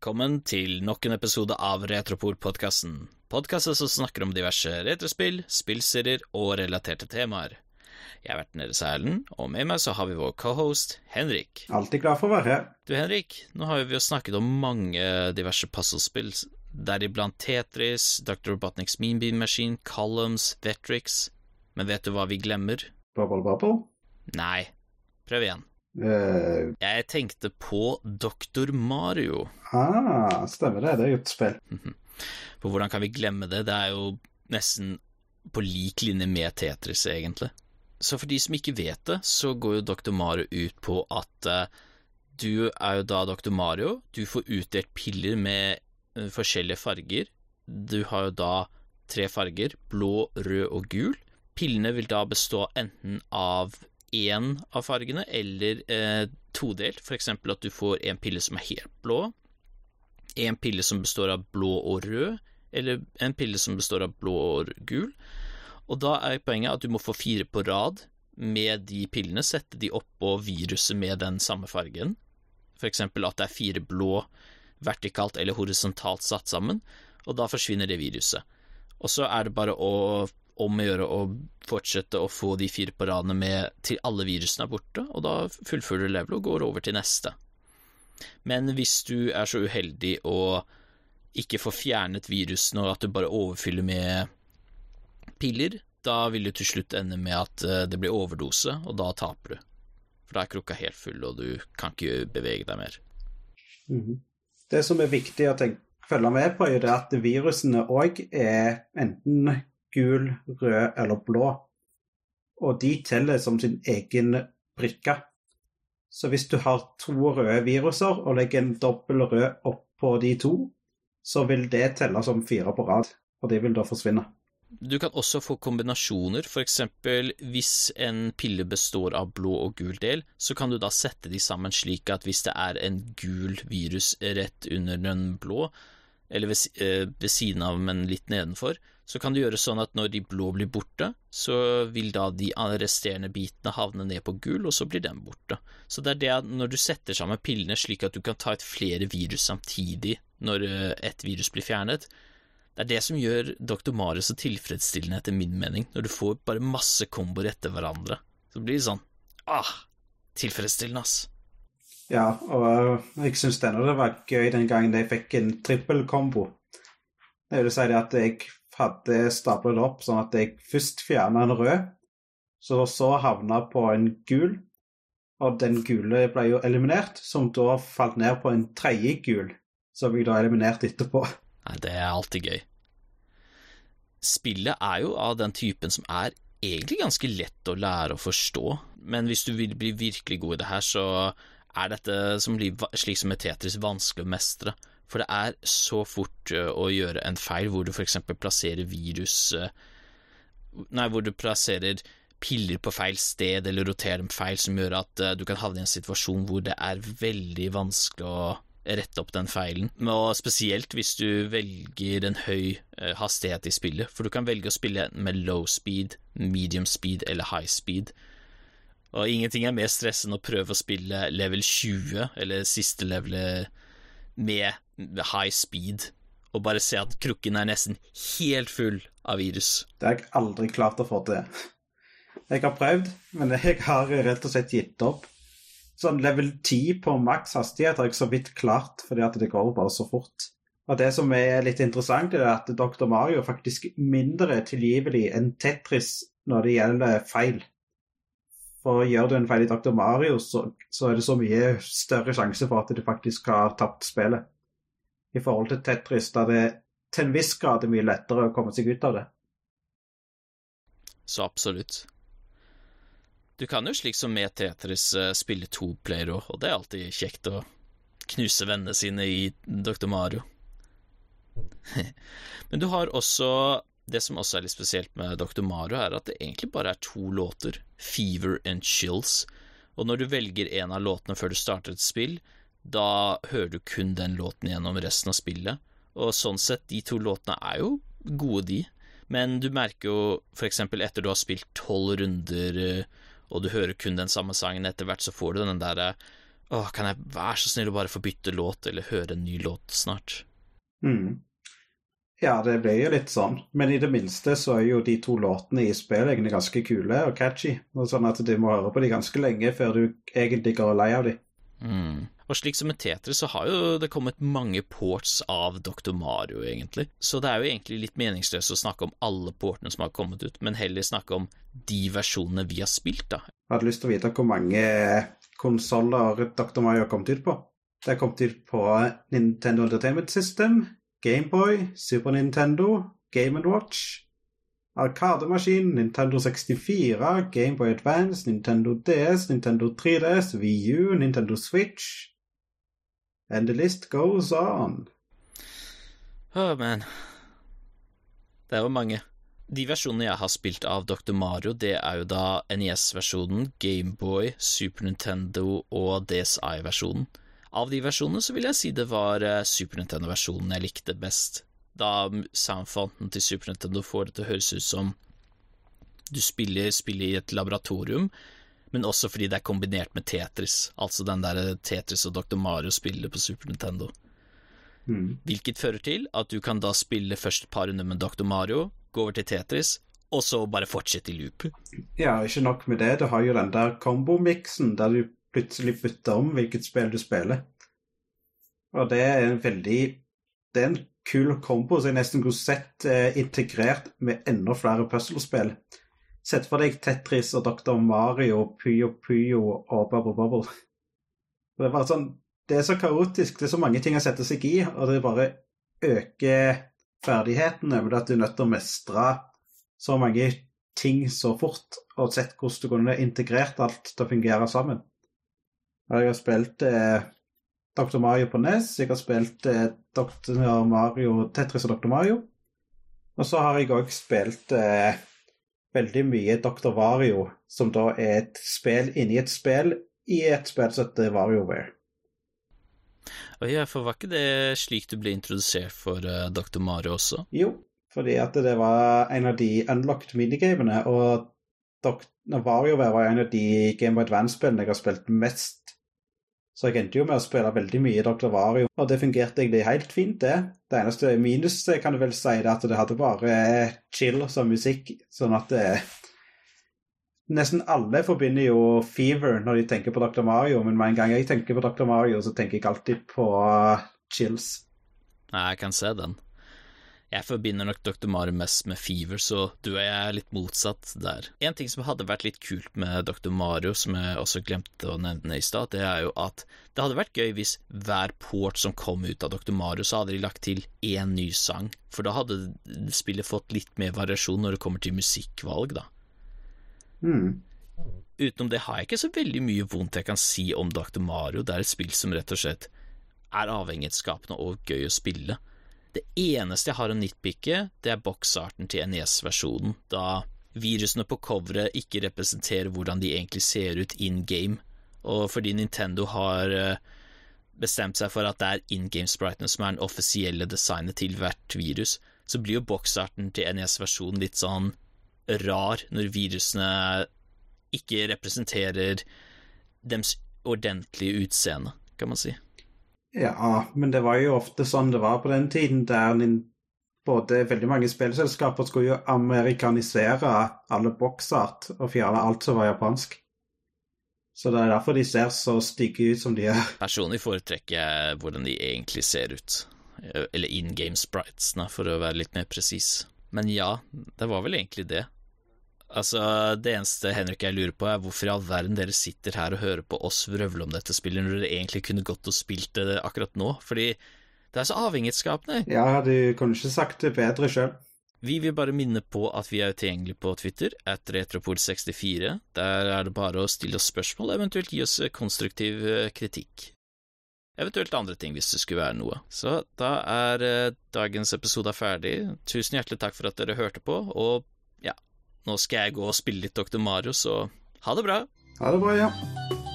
Velkommen til nok en episode av Retropol-podkasten. Podkasten som snakker om diverse retrospill, spillserier og relaterte temaer. Jeg har vært nede i Erlend, og med meg så har vi vår cohost Henrik. Alltid glad for å være her. Du Henrik, nå har vi jo snakket om mange diverse puzzlespill, deriblant Tetris, Dr. Robotniks Mean Bean Machine, Columns, Vetrix. Men vet du hva vi glemmer? Bubble Bubble. Nei, prøv igjen. Eh, Jeg tenkte på Dr. Mario. ah, stemmer det. Det er jo et spill. For hvordan kan vi glemme det? Det er jo nesten på lik linje med Tetris, egentlig. Så for de som ikke vet det, så går jo Dr. Mario ut på at uh, du er jo da Dr. Mario. Du får utdelt piller med uh, forskjellige farger. Du har jo da tre farger, blå, rød og gul. Pillene vil da bestå enten av én av fargene eller eh, todelt, eksempel at du får en pille som er helt blå, en pille som består av blå og rød, eller en pille som består av blå og gul. Og da er poenget at du må få fire på rad med de pillene, sette de oppå viruset med den samme fargen. Eksempel at det er fire blå vertikalt eller horisontalt satt sammen, og da forsvinner det viruset. Og så er det bare å om å gjøre å fortsette å få de fire på radene med til alle virusene er borte, og da fullfører du levelet og går over til neste. Men hvis du er så uheldig å ikke få fjernet virusene, og at du bare overfyller med piller, da vil du til slutt ende med at eh, det blir overdose, og da taper du. For da er krukka helt full, og du kan ikke bevege deg mer. Mhm. Det som er viktig å tenke, følge med på, er at virusene òg er enten gul, rød eller blå. Og de teller som sin egen brikke. Så hvis du har to røde viruser og legger en dobbel rød oppå de to, så vil det telle som fire på rad, og de vil da forsvinne. Du kan også få kombinasjoner, eksempel hvis en pille består av blå og gul del, så kan du da sette de sammen slik at hvis det er en gul virus rett under den blå, eller ved, eh, ved siden av, men litt nedenfor, så kan du gjøre sånn at når de blå blir borte, så vil da de resterende bitene havne ned på gul, og så blir den borte. Så det er det at når du setter sammen pillene slik at du kan ta ut flere virus samtidig når eh, ett virus blir fjernet, det er det som gjør Dr. Mario så tilfredsstillende, etter min mening, når du får bare masse komboer etter hverandre. Så blir det sånn ah, tilfredsstillende, ass. Ja, og jeg syns ennå det var gøy den gangen jeg fikk en trippelkombo. Det vil si at jeg hadde stablet opp sånn at jeg først fjerna en rød, så så havna på en gul, og den gule ble jo eliminert, som da falt ned på en tredje gul, som jeg da eliminerte etterpå. Nei, det er alltid gøy. Spillet er jo av den typen som er egentlig ganske lett å lære å forstå, men hvis du vil bli virkelig god i det her, så er dette som blir, slik som med Tetris, vanskelig å mestre. For det er så fort å gjøre en feil hvor du eksempel plasserer virus Nei, hvor du plasserer piller på feil sted eller roterer dem feil, som gjør at du kan havne i en situasjon hvor det er veldig vanskelig å rette opp den feilen. Og spesielt hvis du velger en høy hastighet i spillet, for du kan velge å spille med low speed, medium speed eller high speed. Og ingenting er mer stress enn å prøve å spille level 20, eller siste levelet, med high speed, og bare se at krukken er nesten helt full av virus. Det har jeg aldri klart å få til. Jeg har prøvd, men jeg har rett og slett gitt opp. Sånn level 10 på maks hastighet har jeg så vidt klart, fordi at det går bare så fort. Og det som er litt interessant, er at Dr. Mario faktisk mindre tilgivelig enn Tetris når det gjelder feil. For gjør du en feil i Dr. Mario, så, så er det så mye større sjanse for at du faktisk har tapt spillet. I forhold til Tetris, da det til en viss grad er mye lettere å komme seg ut av det. Så absolutt. Du kan jo slik som med Tetris eh, spille to player òg, og det er alltid kjekt å knuse vennene sine i Dr. Mario. Men du har også Det som også er litt spesielt med Dr. Mario, er at det egentlig bare er to låter, Fever and Chills, og når du velger en av låtene før du starter et spill, da hører du kun den låten gjennom resten av spillet, og sånn sett, de to låtene er jo gode, de, men du merker jo for eksempel etter du har spilt tolv runder, eh, og du hører kun den samme sangen etter hvert, så får du den derre Åh, kan jeg være så snill å bare få bytte låt, eller høre en ny låt snart? Mm. Ja, det blir jo litt sånn, men i det minste så er jo de to låtene i spillet egentlig ganske kule og catchy, og sånn at du må høre på de ganske lenge før du egentlig går lei av de. Mm. Og slik som med Tetris, så har jo det kommet mange ports av Dr. Mario, egentlig. Så det er jo egentlig litt meningsløst å snakke om alle portene som har kommet ut, men heller snakke om de versjonene vi har spilt, da. Jeg hadde lyst til å vite hvor mange konsoller Dr. Mario har kommet ut på. Det har kommet ut på Nintendo Entertainment System, Gameboy, Super Nintendo, Game Watch, Arkademaskin, Nintendo 64, Gameboy Advance, Nintendo DS, Nintendo 3DS, VU, Nintendo Switch And the list goes on. Oh, man. Det er jo mange. De versjonene jeg har spilt av Dr. Mario, det er jo da NES-versjonen, Gameboy, Super Nintendo og DSI-versjonen. Av de versjonene så vil jeg si det var eh, Super Nintendo-versjonen jeg likte best, da soundfonten til Super Nintendo får det til å høres ut som du spiller, spillet i et laboratorium, men også fordi det er kombinert med Tetris, altså den der Tetris og Dr. Mario spiller på Super Nintendo. Mm. Hvilket fører til at du kan da spille først et par runder med Dr. Mario, gå over til Tetris, og så bare fortsette i loop. Ja, ikke nok med det, du har jo den der kombomiksen der du plutselig bytter om hvilket spill du spiller. Og det er en veldig Det er en kul kombo som jeg nesten kunne sett eh, integrert med enda flere puzzlespill. Sett for deg Tetris og Dr. Mario, Puyo Puyo og Bubble Bubble. Det er sånn Det er så kaotisk, det er så mange ting å sette seg i, og det bare øker ferdighetene med at du er nødt til å mestre så mange ting så fort, og sett hvordan du kunne integrert alt til å fungere sammen. Jeg har spilt eh, Dr. Mario på NES, jeg har spilt eh, Dr. Mario, Tetris og Dr. Mario. Og så har jeg òg spilt eh, veldig mye Dr. Vario, som da er et spill inni et spill i et spill som heter WarioWare. Og ja, for var ikke det slik du ble introdusert for uh, eh, Dr. Mario også? Jo, fordi at det var en av de unlocked minigamene, og WarioWare var en av de Game Advance-spillene jeg har spilt mest så jeg endte jo med å spille veldig mye Dr. Vario, og det fungerte egentlig helt fint, det. Det eneste minuset kan du vel si, er at det hadde bare chill som musikk, sånn at det Nesten alle forbinder jo Fever når de tenker på Dr. Mario, men med en gang jeg tenker på Dr. Mario, så tenker jeg alltid på chills. Nei, jeg kan se den. Jeg forbinder nok Dr. Mario mest med Fever, så du og jeg er litt motsatt der. En ting som hadde vært litt kult med Dr. Mario, som jeg også glemte å nevne i stad, det er jo at det hadde vært gøy hvis hver port som kom ut av Dr. Mario, så hadde de lagt til én ny sang, for da hadde spillet fått litt mer variasjon når det kommer til musikkvalg, da. Mm. Utenom det har jeg ikke så veldig mye vondt jeg kan si om Dr. Mario. Det er et spill som rett og slett er avhengighetsskapende og gøy å spille. Det eneste jeg har å nitpicke, det er boksarten til NES-versjonen, da virusene på coveret ikke representerer hvordan de egentlig ser ut in game, og fordi Nintendo har eh, bestemt seg for at det er in game-spritene som er den offisielle designet til hvert virus, så blir jo boksarten til NES-versjonen litt sånn rar når virusene ikke representerer dems ordentlige utseende, kan man si. Ja, men det var jo ofte sånn det var på den tiden, der både veldig mange spillselskaper skulle jo amerikanisere alle boksart og fjerne alt som var japansk. Så det er derfor de ser så stygge ut som de gjør. Personlig foretrekker jeg hvordan de egentlig ser ut. Eller in game spritesene, for å være litt mer presis. Men ja, det var vel egentlig det. Altså, Det eneste Henrik jeg lurer på, er hvorfor i all verden dere sitter her og hører på oss vrøvle om dette spillet, når dere egentlig kunne gått og spilt det akkurat nå? Fordi det er så avhengighetsskapende. Ja, du kunne ikke sagt det bedre sjøl. Vi vil bare minne på at vi er tilgjengelig på Twitter, at retropol64. Der er det bare å stille oss spørsmål, eventuelt gi oss konstruktiv eh, kritikk. Eventuelt andre ting, hvis det skulle være noe. Så da er eh, dagens episode ferdig. Tusen hjertelig takk for at dere hørte på, og nå skal jeg gå og spille litt Dr. Mario, så ha det bra. Ha det bra, ja.